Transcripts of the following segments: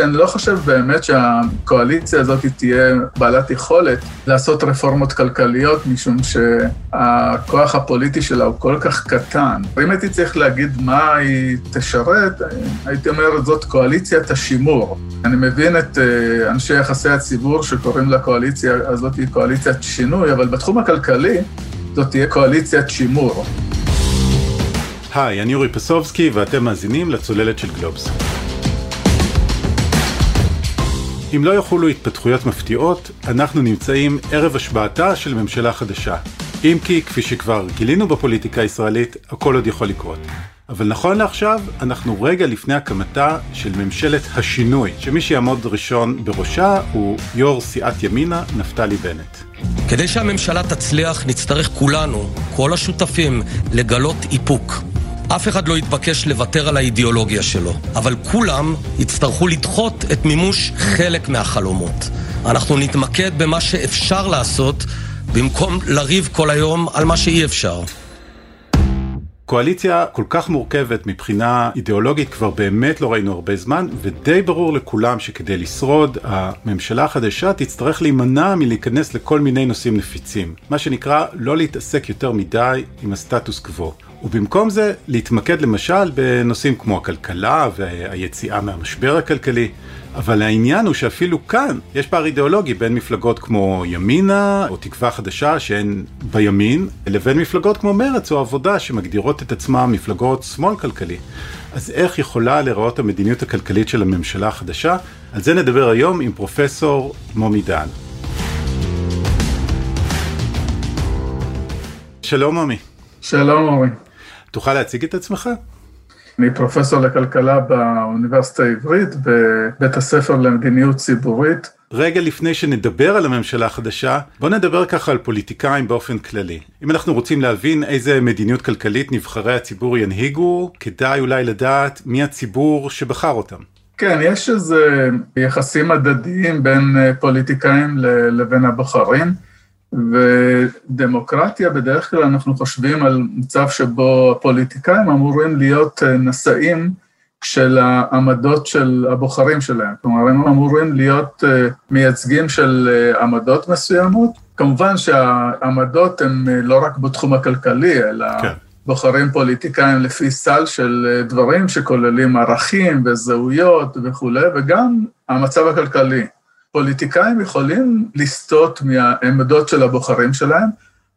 אני לא חושב באמת שהקואליציה הזאת תהיה בעלת יכולת לעשות רפורמות כלכליות, משום שהכוח הפוליטי שלה הוא כל כך קטן. אם הייתי צריך להגיד מה היא תשרת, הייתי אומר, זאת קואליציית השימור. אני מבין את אה, אנשי יחסי הציבור שקוראים לקואליציה הזאת קואליציית שינוי, אבל בתחום הכלכלי זאת תהיה קואליציית שימור. היי, אני אורי פסובסקי ואתם מאזינים לצוללת של גלובס. אם לא יחולו התפתחויות מפתיעות, אנחנו נמצאים ערב השבעתה של ממשלה חדשה. אם כי, כפי שכבר גילינו בפוליטיקה הישראלית, הכל עוד יכול לקרות. אבל נכון לעכשיו, אנחנו רגע לפני הקמתה של ממשלת השינוי, שמי שיעמוד ראשון בראשה הוא יו"ר סיעת ימינה, נפתלי בנט. כדי שהממשלה תצליח, נצטרך כולנו, כל השותפים, לגלות איפוק. אף אחד לא יתבקש לוותר על האידיאולוגיה שלו, אבל כולם יצטרכו לדחות את מימוש חלק מהחלומות. אנחנו נתמקד במה שאפשר לעשות, במקום לריב כל היום על מה שאי אפשר. קואליציה כל כך מורכבת מבחינה אידיאולוגית כבר באמת לא ראינו הרבה זמן, ודי ברור לכולם שכדי לשרוד, הממשלה החדשה תצטרך להימנע מלהיכנס לכל מיני נושאים נפיצים. מה שנקרא, לא להתעסק יותר מדי עם הסטטוס קוו. ובמקום זה להתמקד למשל בנושאים כמו הכלכלה והיציאה מהמשבר הכלכלי. אבל העניין הוא שאפילו כאן יש פער אידיאולוגי בין מפלגות כמו ימינה או תקווה חדשה שהן בימין, לבין מפלגות כמו מרצ או עבודה שמגדירות את עצמן מפלגות שמאל כלכלי. אז איך יכולה להיראות המדיניות הכלכלית של הממשלה החדשה? על זה נדבר היום עם פרופסור מומי דן. שלום מומי. שלום אורי. תוכל להציג את עצמך? אני פרופסור לכלכלה באוניברסיטה העברית, בבית הספר למדיניות ציבורית. רגע לפני שנדבר על הממשלה החדשה, בוא נדבר ככה על פוליטיקאים באופן כללי. אם אנחנו רוצים להבין איזה מדיניות כלכלית נבחרי הציבור ינהיגו, כדאי אולי לדעת מי הציבור שבחר אותם. כן, יש איזה יחסים הדדיים בין פוליטיקאים לבין הבוחרים. ודמוקרטיה, בדרך כלל אנחנו חושבים על מצב שבו הפוליטיקאים אמורים להיות אה, נשאים של העמדות של הבוחרים שלהם. כלומר, הם אמורים להיות אה, מייצגים של אה, עמדות מסוימות. כמובן שהעמדות הן לא רק בתחום הכלכלי, אלא כן. בוחרים פוליטיקאים לפי סל של דברים שכוללים ערכים וזהויות וכולי, וגם המצב הכלכלי. פוליטיקאים יכולים לסטות מהעמדות של הבוחרים שלהם,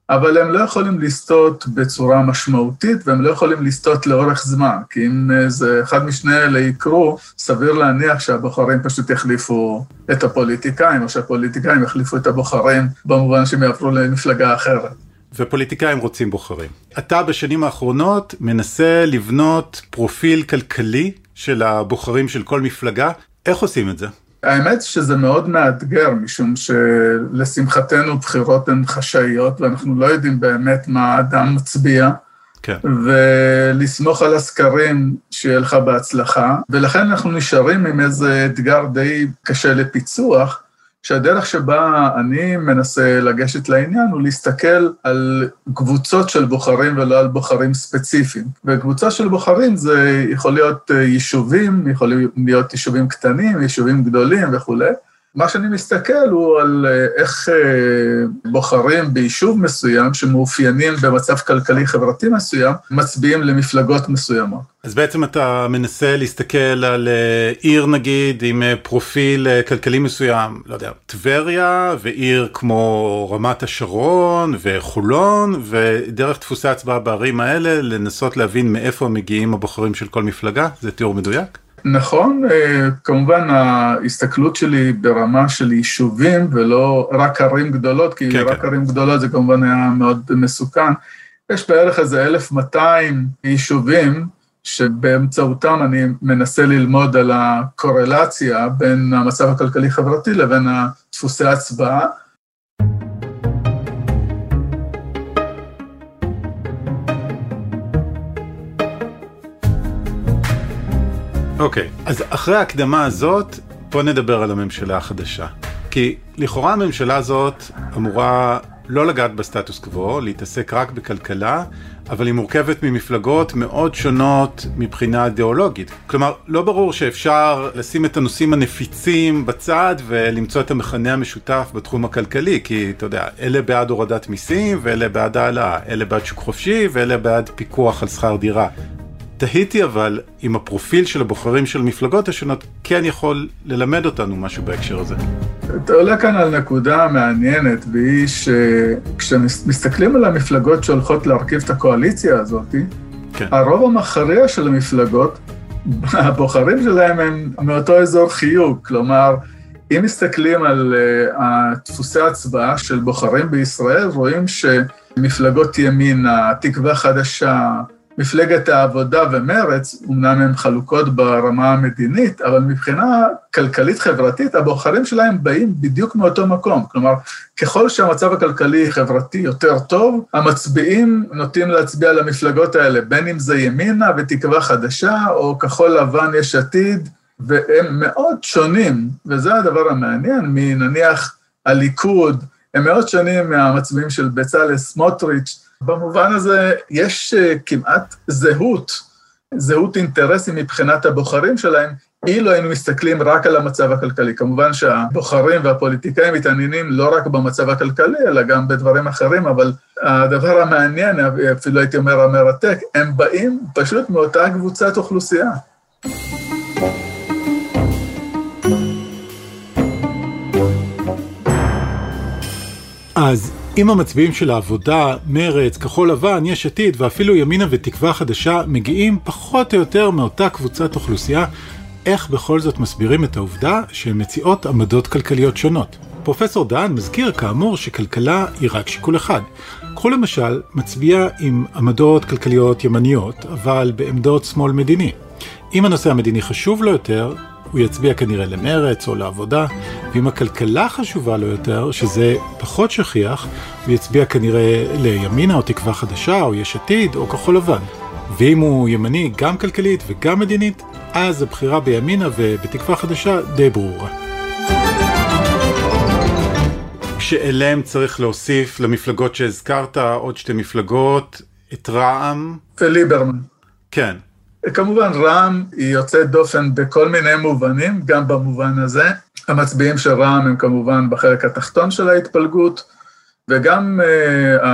אבל הם לא יכולים לסטות בצורה משמעותית, והם לא יכולים לסטות לאורך זמן, כי אם זה אחד משני אלה יקרו, סביר להניח שהבוחרים פשוט יחליפו את הפוליטיקאים, או שהפוליטיקאים יחליפו את הבוחרים, במובן שהם יעברו למפלגה אחרת. ופוליטיקאים רוצים בוחרים. אתה בשנים האחרונות מנסה לבנות פרופיל כלכלי של הבוחרים של כל מפלגה, איך עושים את זה? האמת שזה מאוד מאתגר, משום שלשמחתנו בחירות הן חשאיות, ואנחנו לא יודעים באמת מה האדם מצביע. כן. ולסמוך על הסקרים שיהיה לך בהצלחה, ולכן אנחנו נשארים עם איזה אתגר די קשה לפיצוח, שהדרך שבה אני מנסה לגשת לעניין הוא להסתכל על קבוצות של בוחרים ולא על בוחרים ספציפיים. וקבוצה של בוחרים זה יכול להיות אה, יישובים, יכולים להיות יישובים קטנים, יישובים גדולים וכולי. מה שאני מסתכל הוא על אה, איך אה, בוחרים ביישוב מסוים, שמאופיינים במצב כלכלי-חברתי מסוים, מצביעים למפלגות מסוימות. אז בעצם אתה מנסה להסתכל על אה, עיר נגיד עם פרופיל כלכלי מסוים, לא יודע, טבריה ועיר כמו רמת השרון וחולון, ודרך דפוסי הצבעה בערים האלה לנסות להבין מאיפה מגיעים הבוחרים של כל מפלגה? זה תיאור מדויק? נכון, אה, כמובן ההסתכלות שלי ברמה של יישובים ולא רק ערים גדולות, כי כן, רק כן. ערים גדולות זה כמובן היה מאוד מסוכן. יש בערך איזה 1,200 יישובים שבאמצעותם אני מנסה ללמוד על הקורלציה בין המצב הכלכלי-חברתי לבין דפוסי ההצבעה. אוקיי, okay. אז אחרי ההקדמה הזאת, בוא נדבר על הממשלה החדשה. כי לכאורה הממשלה הזאת אמורה לא לגעת בסטטוס קוו, להתעסק רק בכלכלה, אבל היא מורכבת ממפלגות מאוד שונות מבחינה אידיאולוגית. כלומר, לא ברור שאפשר לשים את הנושאים הנפיצים בצד ולמצוא את המכנה המשותף בתחום הכלכלי, כי אתה יודע, אלה בעד הורדת מיסים ואלה בעד העלאה, אלה בעד שוק חופשי ואלה בעד פיקוח על שכר דירה. תהיתי אבל אם הפרופיל של הבוחרים של המפלגות השונות כן יכול ללמד אותנו משהו בהקשר הזה. אתה עולה כאן על נקודה מעניינת, והיא שכשמסתכלים על המפלגות שהולכות להרכיב את הקואליציה הזאת, כן. הרוב המכריע של המפלגות, הבוחרים שלהם הם מאותו אזור חיוג, כלומר, אם מסתכלים על uh, דפוסי הצבעה של בוחרים בישראל, רואים שמפלגות ימינה, תקווה חדשה, מפלגת העבודה ומרץ, אמנם הן חלוקות ברמה המדינית, אבל מבחינה כלכלית-חברתית, הבוחרים שלהם באים בדיוק מאותו מקום. כלומר, ככל שהמצב הכלכלי-חברתי יותר טוב, המצביעים נוטים להצביע למפלגות האלה, בין אם זה ימינה ותקווה חדשה, או כחול לבן יש עתיד, והם מאוד שונים, וזה הדבר המעניין, מנניח הליכוד, הם מאוד שונים מהמצביעים של בצלאל סמוטריץ', במובן הזה יש אה, כמעט זהות, זהות אינטרסים מבחינת הבוחרים שלהם, אילו היינו מסתכלים רק על המצב הכלכלי. כמובן שהבוחרים והפוליטיקאים מתעניינים לא רק במצב הכלכלי, אלא גם בדברים אחרים, אבל הדבר המעניין, אפילו הייתי אומר המרתק, הם באים פשוט מאותה קבוצת אוכלוסייה. אז אם המצביעים של העבודה, מרץ, כחול לבן, יש עתיד ואפילו ימינה ותקווה חדשה מגיעים פחות או יותר מאותה קבוצת אוכלוסייה, איך בכל זאת מסבירים את העובדה שהן מציעות עמדות כלכליות שונות? פרופסור דהן מזכיר כאמור שכלכלה היא רק שיקול אחד. קחו למשל מצביע עם עמדות כלכליות ימניות, אבל בעמדות שמאל מדיני. אם הנושא המדיני חשוב לו יותר, הוא יצביע כנראה למרץ או לעבודה, ואם הכלכלה חשובה לו יותר, שזה פחות שכיח, הוא יצביע כנראה לימינה או תקווה חדשה או יש עתיד או כחול לבן. ואם הוא ימני גם כלכלית וגם מדינית, אז הבחירה בימינה ובתקווה חדשה די ברורה. שאליהם צריך להוסיף למפלגות שהזכרת, עוד שתי מפלגות, את רע"מ. וליברמן. כן. כמובן רע"מ היא יוצאת דופן בכל מיני מובנים, גם במובן הזה. המצביעים של רע"מ הם כמובן בחלק התחתון של ההתפלגות, וגם uh,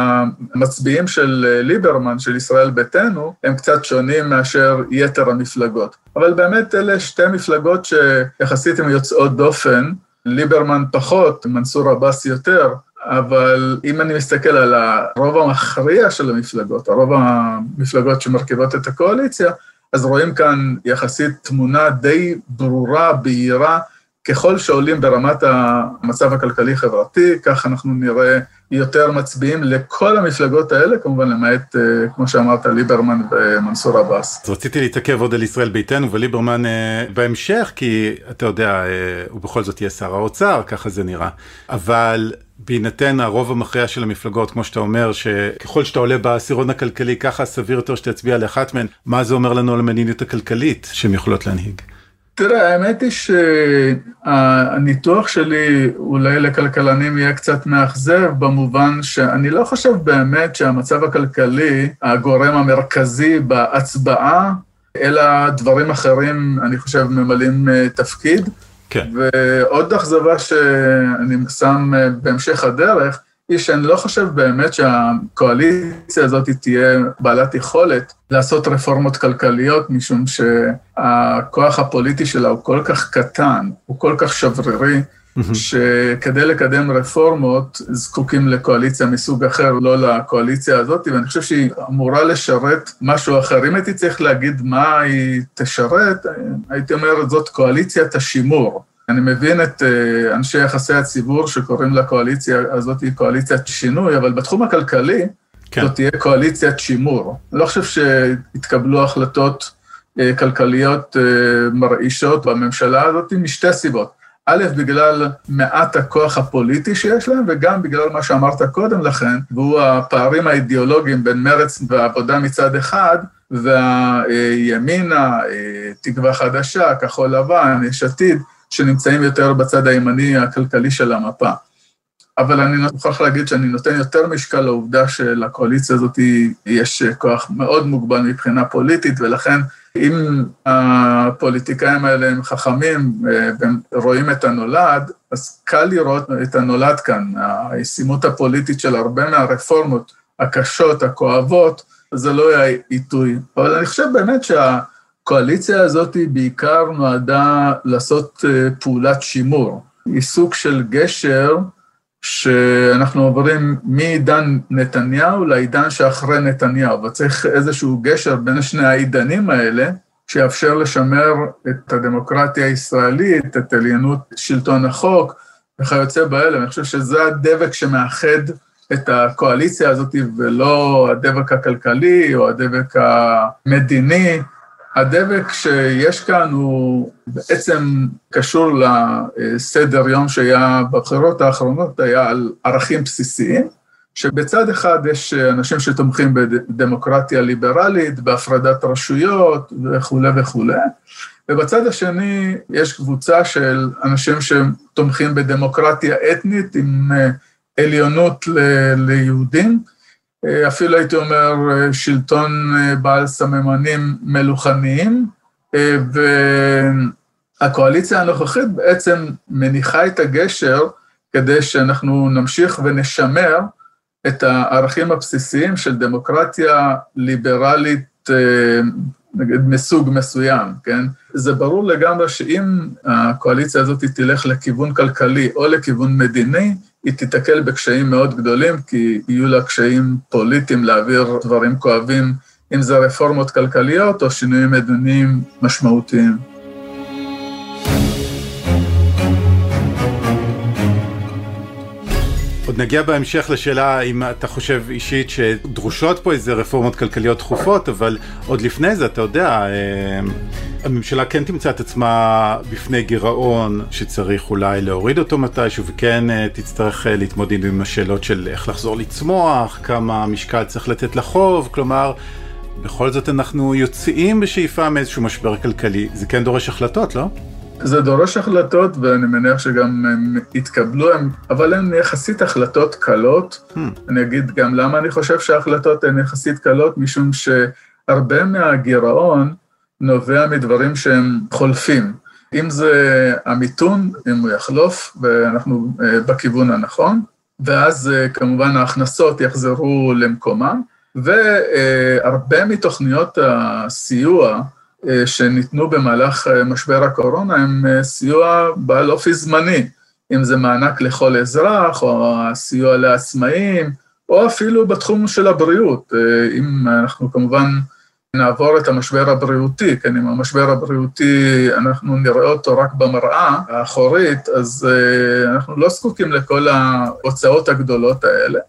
המצביעים של uh, ליברמן, של ישראל ביתנו, הם קצת שונים מאשר יתר המפלגות. אבל באמת אלה שתי מפלגות שיחסית הן יוצאות דופן, ליברמן פחות, מנסור עבאס יותר, אבל אם אני מסתכל על הרוב המכריע של המפלגות, הרוב המפלגות שמרכיבות את הקואליציה, אז רואים כאן יחסית תמונה די ברורה, בהירה, ככל שעולים ברמת המצב הכלכלי-חברתי, כך אנחנו נראה יותר מצביעים לכל המפלגות האלה, כמובן למעט, אה, כמו שאמרת, ליברמן ומנסור עבאס. אז רציתי להתעכב עוד על ישראל ביתנו וליברמן אה, בהמשך, כי אתה יודע, אה, הוא בכל זאת יהיה שר האוצר, ככה זה נראה. אבל בהינתן הרוב המכריע של המפלגות, כמו שאתה אומר, שככל שאתה עולה בעשירון הכלכלי, ככה סביר יותר שתצביע לאחת מהן, מה זה אומר לנו על המדיניות הכלכלית שהן יכולות להנהיג? תראה, האמת היא שהניתוח שלי אולי לכלכלנים יהיה קצת מאכזב, במובן שאני לא חושב באמת שהמצב הכלכלי, הגורם המרכזי בהצבעה, אלא דברים אחרים, אני חושב, ממלאים אה, תפקיד. כן. ועוד אכזבה שאני שם אה, בהמשך הדרך, היא שאני לא חושב באמת שהקואליציה הזאת תהיה בעלת יכולת לעשות רפורמות כלכליות, משום שהכוח הפוליטי שלה הוא כל כך קטן, הוא כל כך שברירי, שכדי לקדם רפורמות זקוקים לקואליציה מסוג אחר, לא לקואליציה הזאת, ואני חושב שהיא אמורה לשרת משהו אחר. אם הייתי צריך להגיד מה היא תשרת, הייתי אומר, זאת קואליציית השימור. אני מבין את אה, אנשי יחסי הציבור שקוראים לקואליציה הזאת קואליציית שינוי, אבל בתחום הכלכלי, כן. זאת תהיה קואליציית שימור. אני לא חושב שהתקבלו החלטות אה, כלכליות אה, מרעישות בממשלה הזאת משתי סיבות. א', בגלל מעט הכוח הפוליטי שיש להם, וגם בגלל מה שאמרת קודם לכן, והוא הפערים האידיאולוגיים בין מרץ והעבודה מצד אחד, והימינה, תקווה חדשה, כחול לבן, יש עתיד, שנמצאים יותר בצד הימני הכלכלי של המפה. אבל אני מוכרח להגיד שאני נותן יותר משקל לעובדה שלקואליציה הזאת יש כוח מאוד מוגבל מבחינה פוליטית, ולכן אם הפוליטיקאים האלה הם חכמים והם רואים את הנולד, אז קל לראות את הנולד כאן. הישימות הפוליטית של הרבה מהרפורמות הקשות, הכואבות, זה לא היה עיתוי. אבל אני חושב באמת שהקואליציה הזאת בעיקר נועדה לעשות אה, פעולת שימור. היא סוג של גשר שאנחנו עוברים מעידן נתניהו לעידן שאחרי נתניהו, וצריך איזשהו גשר בין שני העידנים האלה, שיאפשר לשמר את הדמוקרטיה הישראלית, את עליונות שלטון החוק וכיוצא באלה. אני חושב שזה הדבק שמאחד את הקואליציה הזאת, ולא הדבק הכלכלי או הדבק המדיני. הדבק שיש כאן הוא בעצם קשור לסדר יום שהיה בבחירות האחרונות, היה על ערכים בסיסיים, שבצד אחד יש אנשים שתומכים בדמוקרטיה ליברלית, בהפרדת רשויות וכולי וכולי, ובצד השני יש קבוצה של אנשים שתומכים בדמוקרטיה אתנית עם עליונות ליהודים, אפילו הייתי אומר שלטון בעל סממנים מלוכניים, והקואליציה הנוכחית בעצם מניחה את הגשר כדי שאנחנו נמשיך ונשמר את הערכים הבסיסיים של דמוקרטיה ליברלית, נגיד, מסוג מסוים, כן? זה ברור לגמרי שאם הקואליציה הזאת תלך לכיוון כלכלי או לכיוון מדיני, היא תיתקל בקשיים מאוד גדולים, כי יהיו לה קשיים פוליטיים להעביר דברים כואבים, אם זה רפורמות כלכליות או שינויים מדיניים משמעותיים. נגיע בהמשך לשאלה אם אתה חושב אישית שדרושות פה איזה רפורמות כלכליות דחופות, אבל עוד לפני זה, אתה יודע, אה, הממשלה כן תמצא את עצמה בפני גירעון שצריך אולי להוריד אותו מתישהו, וכן אה, תצטרך אה, להתמודד עם השאלות של איך לחזור לצמוח, כמה משקל צריך לתת לחוב, כלומר, בכל זאת אנחנו יוצאים בשאיפה מאיזשהו משבר כלכלי, זה כן דורש החלטות, לא? זה דורש החלטות, ואני מניח שגם הם יתקבלו, אבל הן יחסית החלטות קלות. Hmm. אני אגיד גם למה אני חושב שההחלטות הן יחסית קלות, משום שהרבה מהגירעון נובע מדברים שהם חולפים. אם זה המיתון, אם הוא יחלוף, ואנחנו אה, בכיוון הנכון, ואז אה, כמובן ההכנסות יחזרו למקומם, והרבה מתוכניות הסיוע, אה, שניתנו במהלך אה, משבר הקורונה הם אה, סיוע בעל אופי זמני, אם זה מענק לכל אזרח, או הסיוע לעצמאים, או אפילו בתחום של הבריאות, אם אנחנו כמובן נעבור את המשבר הבריאותי, כן, אם המשבר הבריאותי, אנחנו נראה אותו רק במראה האחורית, אז אנחנו לא זקוקים לכל ההוצאות הגדולות האלה,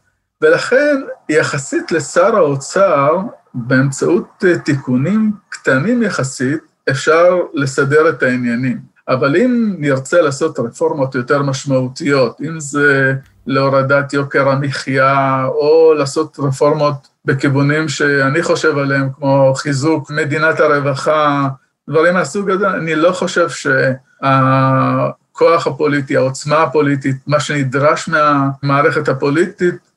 ולכן יחסית לשר האוצר, באמצעות תיקונים קטנים יחסית, אפשר לסדר את העניינים. אבל אם נרצה לעשות רפורמות יותר משמעותיות, אם זה להורדת יוקר המחיה, או לעשות רפורמות בכיוונים שאני חושב עליהם, כמו חיזוק מדינת הרווחה, דברים מהסוג הזה, אני לא חושב שהכוח הפוליטי, העוצמה הפוליטית, מה שנדרש מהמערכת הפוליטית,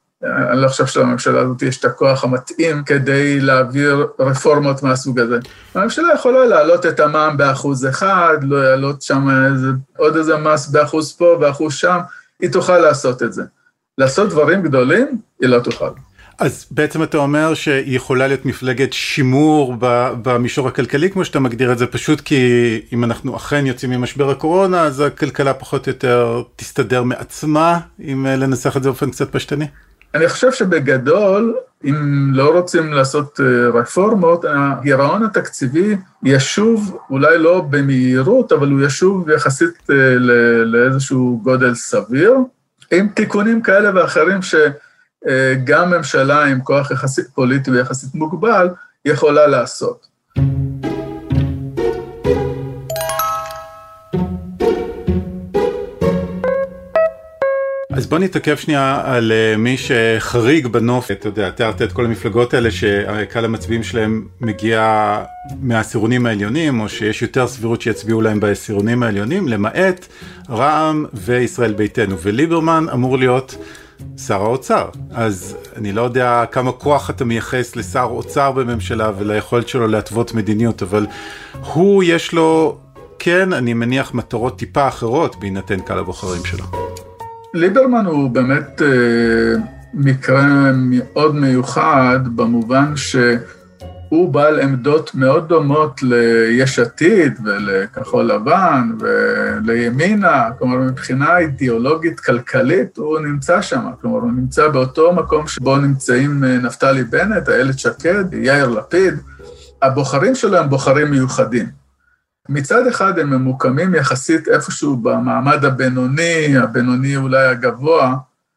אני לא חושב שלממשלה הזאת יש את הכוח המתאים כדי להעביר רפורמות מהסוג הזה. הממשלה יכולה להעלות את המע"מ באחוז אחד, לא להעלות שם איזה, עוד איזה מס באחוז פה ואחוז שם, היא תוכל לעשות את זה. לעשות דברים גדולים, היא לא תוכל. אז בעצם אתה אומר שהיא יכולה להיות מפלגת שימור במישור הכלכלי, כמו שאתה מגדיר את זה, פשוט כי אם אנחנו אכן יוצאים ממשבר הקורונה, אז הכלכלה פחות או יותר תסתדר מעצמה, אם לנסח את זה באופן קצת פשטני? אני חושב שבגדול, אם לא רוצים לעשות אה, רפורמות, הגירעון התקציבי ישוב, אולי לא במהירות, אבל הוא ישוב יחסית אה, לאיזשהו גודל סביר, עם תיקונים כאלה ואחרים שגם ממשלה עם כוח יחסית פוליטי ויחסית מוגבל יכולה לעשות. אז בוא נתעכב שנייה על אה, מי שחריג בנוף, אתה יודע, תיארת את כל המפלגות האלה שקהל המצביעים שלהם מגיע מהעשירונים העליונים, או שיש יותר סבירות שיצביעו להם בעשירונים העליונים, למעט רע"מ וישראל ביתנו, וליברמן אמור להיות שר האוצר. אז אני לא יודע כמה כוח אתה מייחס לשר אוצר בממשלה וליכולת שלו להתוות מדיניות, אבל הוא יש לו, כן, אני מניח מטרות טיפה אחרות בהינתן קהל הבוחרים שלו. ליברמן הוא באמת אה, מקרה מאוד מיוחד במובן שהוא בעל עמדות מאוד דומות ליש עתיד ולכחול לבן ולימינה, כלומר מבחינה אידיאולוגית כלכלית הוא נמצא שם, כלומר הוא נמצא באותו מקום שבו נמצאים אה, נפתלי בנט, איילת שקד, יאיר לפיד, הבוחרים שלו הם בוחרים מיוחדים. מצד אחד הם ממוקמים יחסית איפשהו במעמד הבינוני, הבינוני אולי הגבוה,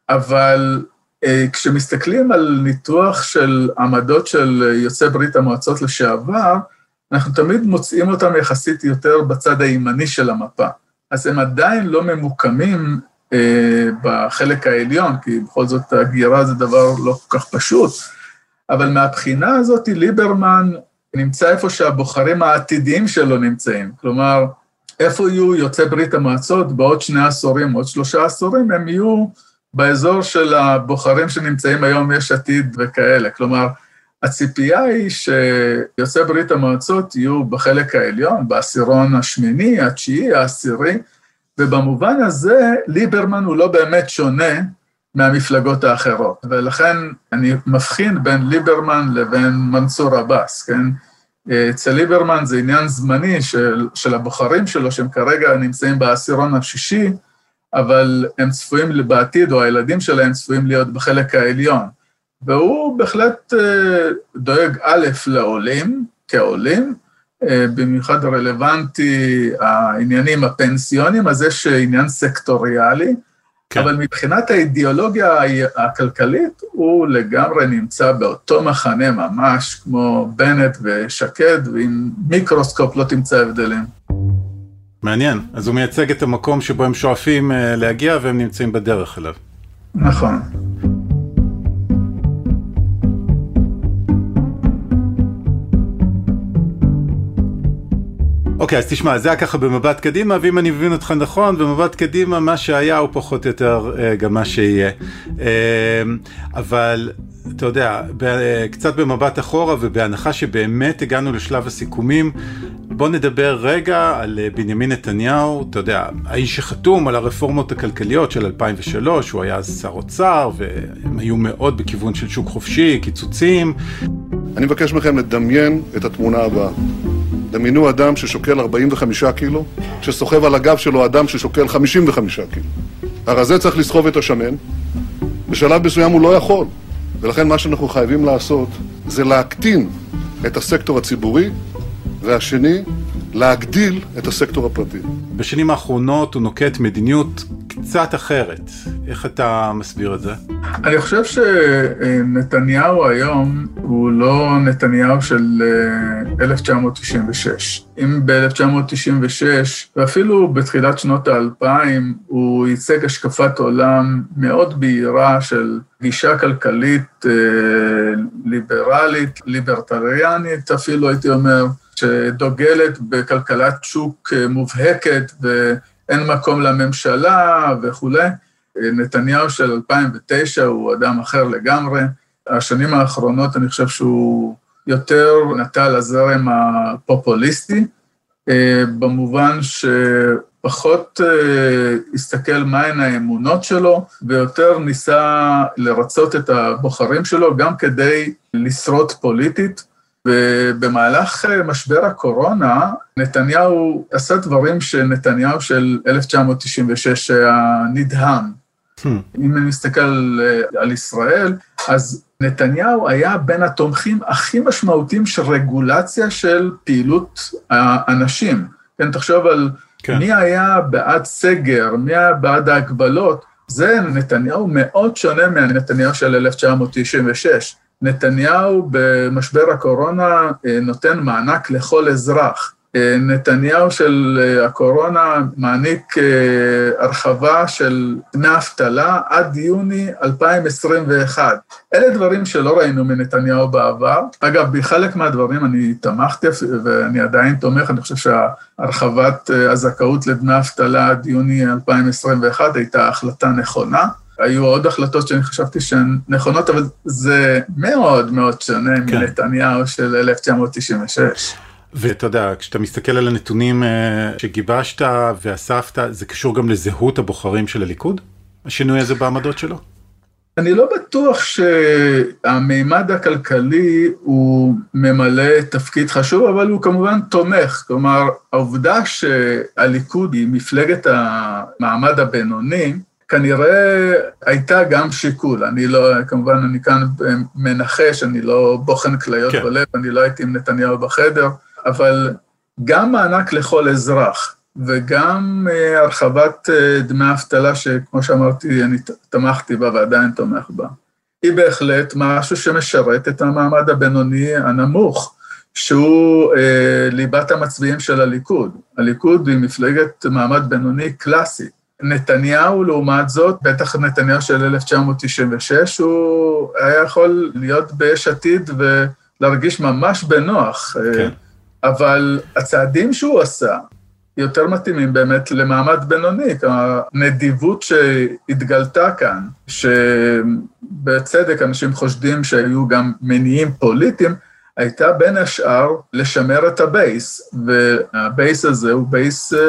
אבל אה, כשמסתכלים על ניתוח של עמדות של יוצאי ברית המועצות לשעבר, אנחנו תמיד מוצאים אותם יחסית יותר בצד הימני של המפה. אז הם עדיין לא ממוקמים אה, בחלק העליון, כי בכל זאת הגירה זה דבר לא כל כך פשוט, אבל מהבחינה הזאת ליברמן נמצא איפה שהבוחרים העתידיים שלו נמצאים. כלומר, איפה יהיו יוצאי ברית המועצות בעוד שני עשורים, עוד שלושה עשורים, הם יהיו באזור של הבוחרים שנמצאים היום יש עתיד וכאלה. כלומר, הציפייה היא שיוצאי ברית המועצות יהיו בחלק העליון, בעשירון השמיני, התשיעי, העשירי, ובמובן הזה ליברמן הוא לא באמת שונה מהמפלגות האחרות, ולכן אני מבחין בין ליברמן לבין מנסור עבאס, כן? אצל ליברמן זה עניין זמני של, של הבוחרים שלו, שהם כרגע נמצאים בעשירון השישי, אבל הם צפויים בעתיד, או הילדים שלהם צפויים להיות בחלק העליון. והוא בהחלט אה, דואג א', לעולים, כעולים, אה, במיוחד רלוונטי העניינים הפנסיונים, אז יש עניין סקטוריאלי. אבל מבחינת האידיאולוגיה הכלכלית, הוא לגמרי נמצא באותו מחנה ממש, כמו בנט ושקד, ועם מיקרוסקופ לא תמצא הבדלים. מעניין, אז הוא מייצג את המקום שבו הם שואפים אה, להגיע והם נמצאים בדרך אליו. נכון. אוקיי, אז תשמע, זה היה ככה במבט קדימה, ואם אני מבין אותך נכון, במבט קדימה מה שהיה הוא פחות או יותר אה, גם מה שיהיה. אה, אבל אתה יודע, קצת במבט אחורה, ובהנחה שבאמת הגענו לשלב הסיכומים, בוא נדבר רגע על אה, בנימין נתניהו, אתה יודע, האיש שחתום על הרפורמות הכלכליות של 2003, הוא היה אז שר אוצר, והם היו מאוד בכיוון של שוק חופשי, קיצוצים. אני מבקש מכם לדמיין את התמונה הבאה. דמיינו אדם ששוקל 45 קילו, שסוחב על הגב שלו אדם ששוקל 55 קילו. הרזה צריך לסחוב את השמן, בשלב מסוים הוא לא יכול, ולכן מה שאנחנו חייבים לעשות זה להקטין את הסקטור הציבורי, והשני, להגדיל את הסקטור הפרטי. בשנים האחרונות הוא נוקט מדיניות קצת אחרת. איך אתה מסביר את זה? אני חושב שנתניהו היום הוא לא נתניהו של 1996. אה, אם ב-1996, ואפילו בתחילת שנות האלפיים, הוא ייצג השקפת עולם מאוד בהירה של גישה כלכלית אה, ליברלית, ליברטריאנית אפילו, הייתי אומר, שדוגלת בכלכלת שוק אה, מובהקת ואין מקום לממשלה וכולי. נתניהו של 2009 הוא אדם אחר לגמרי. השנים האחרונות אני חושב שהוא יותר נטה לזרם הפופוליסטי, אה, במובן שפחות אה, הסתכל מהן האמונות שלו, ויותר ניסה לרצות את הבוחרים שלו גם כדי לשרוד פוליטית. ובמהלך אה, משבר הקורונה, נתניהו עשה דברים שנתניהו של 1996 היה נדהם. Hmm. אם אני מסתכל על, על ישראל, אז נתניהו היה בין התומכים הכי משמעותיים של רגולציה של פעילות האנשים. כן, תחשוב על כן. מי היה בעד סגר, מי היה בעד ההגבלות, זה נתניהו מאוד שונה מהנתניהו של 1996. נתניהו במשבר הקורונה אה, נותן מענק לכל אזרח. נתניהו של הקורונה מעניק הרחבה של דמי אבטלה עד יוני 2021. אלה דברים שלא ראינו מנתניהו בעבר. אגב, בחלק מהדברים אני תמכתי ואני עדיין תומך, אני חושב שהרחבת הזכאות לדמי אבטלה עד יוני 2021 הייתה החלטה נכונה. היו עוד החלטות שאני חשבתי שהן נכונות, אבל זה מאוד מאוד שונה כן. מנתניהו של 1996. ואתה יודע, כשאתה מסתכל על הנתונים אה, שגיבשת ואספת, זה קשור גם לזהות הבוחרים של הליכוד? השינוי הזה בעמדות שלו? אני לא בטוח שהמימד הכלכלי הוא ממלא תפקיד חשוב, אבל הוא כמובן תומך. כלומר, העובדה שהליכוד היא מפלגת המעמד הבינוני, כנראה הייתה גם שיקול. אני לא, כמובן, אני כאן מנחש, אני לא בוחן כליות כן. בלב, אני לא הייתי עם נתניהו בחדר, אבל גם מענק לכל אזרח וגם אה, הרחבת אה, דמי אבטלה, שכמו שאמרתי, אני תמכתי בה ועדיין תומך בה, היא בהחלט משהו שמשרת את המעמד הבינוני הנמוך. שהוא אה, ליבת המצביעים של הליכוד. הליכוד היא מפלגת מעמד בינוני קלאסית. נתניהו, לעומת זאת, בטח נתניהו של 1996, הוא היה יכול להיות ביש עתיד ולהרגיש ממש בנוח. כן. אבל הצעדים שהוא עשה יותר מתאימים באמת למעמד בינוני, כלומר, נדיבות שהתגלתה כאן, שבצדק אנשים חושדים שהיו גם מניעים פוליטיים, הייתה בין השאר לשמר את ה base, וה base הזה הוא base אה,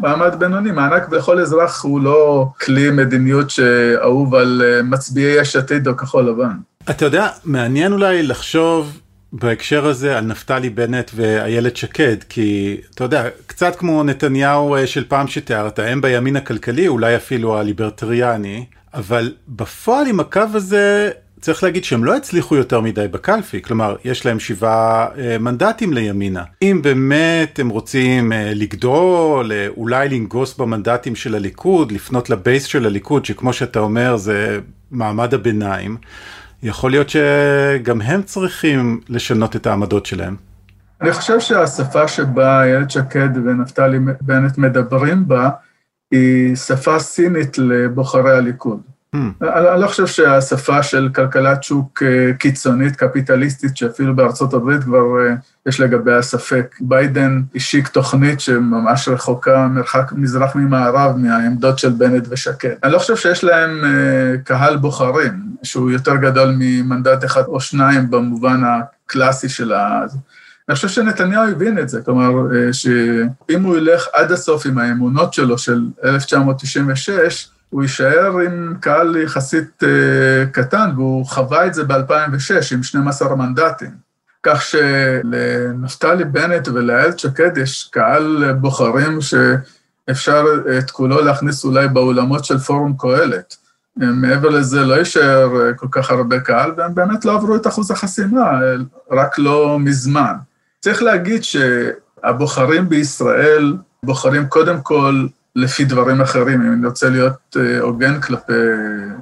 מעמד בינוני, מענק לכל אזרח הוא לא כלי מדיניות שאהוב על אה, מצביעי יש עתיד או כחול לבן. אתה יודע, מעניין אולי לחשוב בהקשר הזה על נפתלי בנט ואיילת שקד, כי אתה יודע, קצת כמו נתניהו אה, של פעם שתיארת, הם בימין הכלכלי, אולי אפילו הליברטריאני, אבל בפועל עם הקו הזה צריך להגיד שהם לא הצליחו יותר מדי בקלפי, כלומר, יש להם שבעה אה, מנדטים לימינה. אם באמת הם רוצים אה, לגדול, אולי לנגוס במנדטים של הליכוד, לפנות לבייס של הליכוד, שכמו שאתה אומר זה מעמד הביניים, יכול להיות שגם הם צריכים לשנות את העמדות שלהם. אני חושב שהשפה שבה איילת שקד ונפתלי בנט מדברים בה, היא שפה סינית לבוחרי הליכוד. אני לא חושב שהשפה של כלכלת שוק אה, קיצונית, קפיטליסטית, שאפילו בארצות הברית כבר אה, יש לגביה ספק. ביידן השיק תוכנית שממש רחוקה מרחק מזרח ממערב מהעמדות של בנט ושקד. אני לא חושב שיש להם אה, קהל בוחרים, שהוא יותר גדול ממנדט אחד או שניים במובן הקלאסי של ה... אני חושב שנתניהו הבין את זה, כלומר, שאם הוא ילך עד הסוף עם האמונות שלו של 1996, הוא יישאר עם קהל יחסית uh, קטן, והוא חווה את זה ב-2006 עם 12 מנדטים. כך שלנפתלי בנט ולאיילת שקד יש קהל בוחרים שאפשר את כולו להכניס אולי באולמות של פורום קהלת. מעבר לזה לא יישאר כל כך הרבה קהל, והם באמת לא עברו את אחוז החסימה, רק לא מזמן. צריך להגיד שהבוחרים בישראל בוחרים קודם כל לפי דברים אחרים, אם אני רוצה להיות אה, הוגן כלפי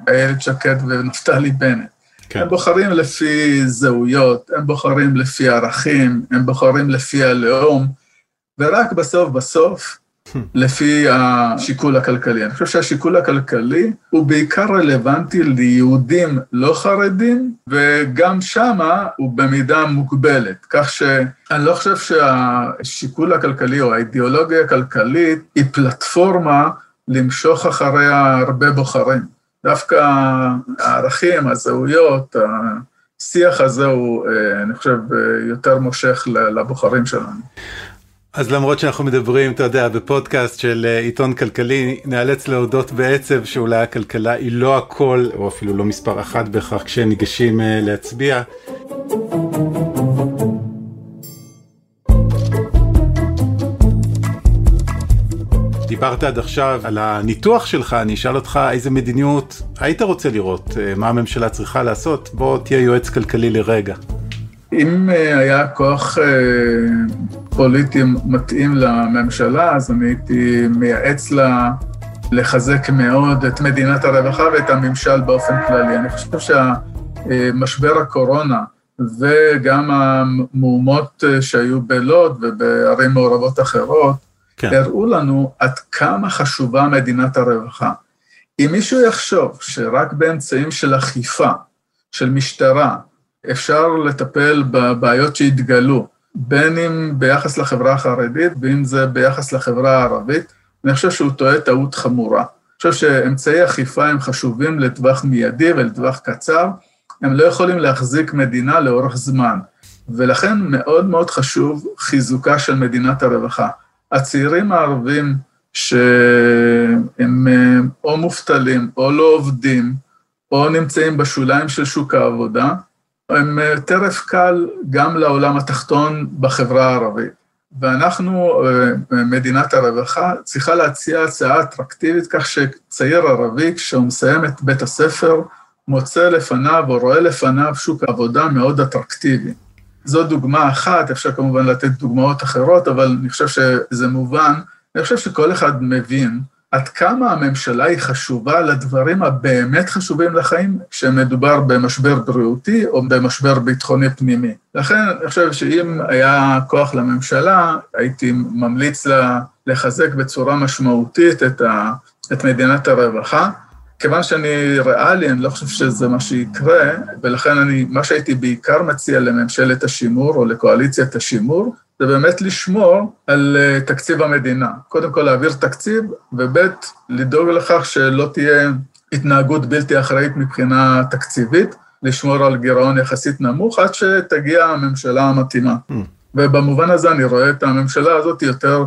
איילת שקד ונפתלי בנט. כן. הם בוחרים לפי זהויות, הם בוחרים לפי ערכים, הם בוחרים לפי הלאום, ורק בסוף בסוף לפי השיקול הכלכלי. אני חושב שהשיקול הכלכלי הוא בעיקר רלוונטי ליהודים לא חרדים, וגם שמה הוא במידה מוגבלת. כך שאני לא חושב שהשיקול הכלכלי או האידיאולוגיה הכלכלית היא פלטפורמה למשוך אחריה הרבה בוחרים. דווקא הערכים, הזהויות, השיח הזה הוא, אה, אני חושב, אה, יותר מושך לבוחרים שלנו. אז למרות שאנחנו מדברים, אתה יודע, בפודקאסט של אה, עיתון כלכלי, נאלץ להודות בעצב שאולי הכלכלה היא לא הכל, או אפילו לא מספר אחת בהכרח כשניגשים אה, להצביע. דיברת עד עכשיו על הניתוח שלך, אני אשאל אותך איזה מדיניות היית רוצה לראות, אה, מה הממשלה צריכה לעשות, בוא תהיה יועץ כלכלי לרגע. אם היה כוח פוליטי מתאים לממשלה, אז אני הייתי מייעץ לה לחזק מאוד את מדינת הרווחה ואת הממשל באופן כללי. אני חושב שמשבר הקורונה וגם המהומות שהיו בלוד ובערים מעורבות אחרות, כן. הראו לנו עד כמה חשובה מדינת הרווחה. אם מישהו יחשוב שרק באמצעים של אכיפה, של משטרה, אפשר לטפל בבעיות שהתגלו, בין אם ביחס לחברה החרדית ואם זה ביחס לחברה הערבית, אני חושב שהוא טועה טעות חמורה. אני חושב שאמצעי אכיפה הם חשובים לטווח מיידי ולטווח קצר, הם לא יכולים להחזיק מדינה לאורך זמן, ולכן מאוד מאוד חשוב חיזוקה של מדינת הרווחה. הצעירים הערבים שהם אה, או מובטלים או לא עובדים, או נמצאים בשוליים של שוק העבודה, הם אה, טרף קל גם לעולם התחתון בחברה הערבית. ואנחנו, אה, מדינת הרווחה, צריכה להציע הצעה אטרקטיבית כך שצעיר ערבי, כשהוא מסיים את בית הספר, מוצא לפניו או רואה לפניו שוק עבודה מאוד אטרקטיבי. זו דוגמה אחת, אפשר כמובן לתת דוגמאות אחרות, אבל אני חושב שזה מובן. אני חושב שכל אחד מבין עד כמה הממשלה היא חשובה לדברים הבאמת חשובים לחיים, כשמדובר במשבר בריאותי או במשבר ביטחוני פנימי. לכן אני חושב שאם היה כוח לממשלה, הייתי ממליץ לה לחזק בצורה משמעותית את, ה, את מדינת הרווחה. כיוון שאני ריאלי, אני לא חושב שזה מה שיקרה, ולכן אני, מה שהייתי בעיקר מציע לממשלת השימור או לקואליציית השימור, זה באמת לשמור על אה, תקציב המדינה. קודם כל להעביר תקציב, וב' לדאוג לכך שלא תהיה התנהגות בלתי אחראית מבחינה תקציבית, לשמור על גירעון יחסית נמוך עד שתגיע הממשלה המתאימה. Mm. ובמובן הזה אני רואה את הממשלה הזאת יותר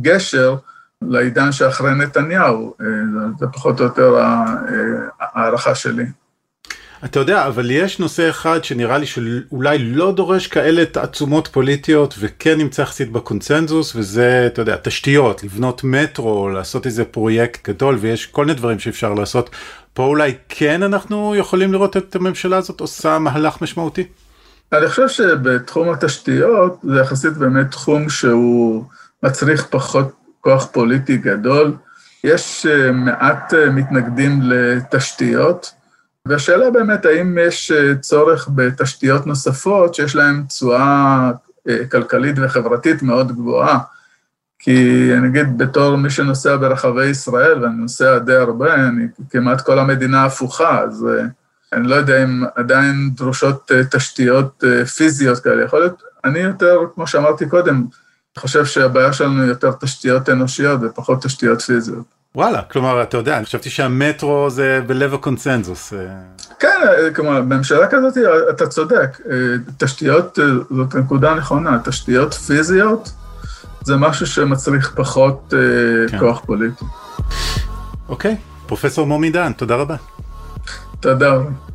גשר לעידן שאחרי נתניהו, אה, זה פחות או יותר אה, ההערכה שלי. אתה יודע, אבל יש נושא אחד שנראה לי שאולי לא דורש כאלה תעצומות פוליטיות וכן נמצא יחסית בקונצנזוס, וזה, אתה יודע, תשתיות, לבנות מטרו, לעשות איזה פרויקט גדול, ויש כל מיני דברים שאפשר לעשות. פה אולי כן אנחנו יכולים לראות את הממשלה הזאת עושה מהלך משמעותי? אני חושב שבתחום התשתיות זה יחסית באמת תחום שהוא מצריך פחות כוח פוליטי גדול. יש אה, מעט אה, מתנגדים לתשתיות, והשאלה באמת, האם יש אה, צורך בתשתיות נוספות שיש להן תשואה כלכלית וחברתית מאוד גבוהה? כי אני אגיד, בתור מי שנוסע ברחבי ישראל, ואני נוסע די הרבה, אני כמעט כל המדינה הפוכה, אז אני לא יודע אם עדיין דרושות תשתיות פיזיות כאלה. יכול להיות, אני יותר, כמו שאמרתי קודם, חושב שהבעיה שלנו היא יותר תשתיות אנושיות ופחות תשתיות פיזיות. וואלה, כלומר, אתה יודע, אני חשבתי שהמטרו זה בלב הקונצנזוס. אה. כן, אה, כלומר, בממשלה כזאת אתה צודק, אה, תשתיות, זאת נקודה נכונה, תשתיות פיזיות זה משהו שמצריך פחות כן. כוח פוליטי. אוקיי, פרופסור מומי דן, תודה רבה. תודה רבה.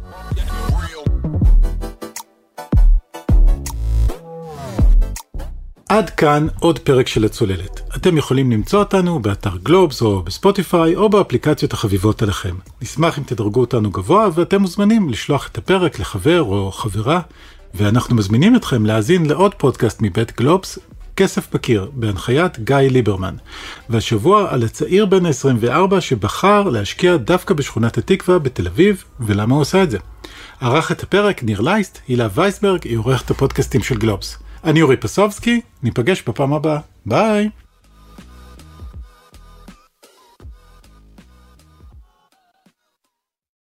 עד כאן עוד פרק של הצוללת. אתם יכולים למצוא אותנו באתר גלובס או בספוטיפיי או באפליקציות החביבות עליכם. נשמח אם תדרגו אותנו גבוה ואתם מוזמנים לשלוח את הפרק לחבר או חברה, ואנחנו מזמינים אתכם להאזין לעוד פודקאסט מבית גלובס, כסף בקיר, בהנחיית גיא ליברמן. והשבוע על הצעיר בן ה-24 שבחר להשקיע דווקא בשכונת התקווה בתל אביב, ולמה הוא עושה את זה. ערך את הפרק ניר לייסט, הילה וייסברג היא עורכת הפודקאסטים של גלובס. אני אורי פסובסקי, ניפגש בפעם הבאה. ביי!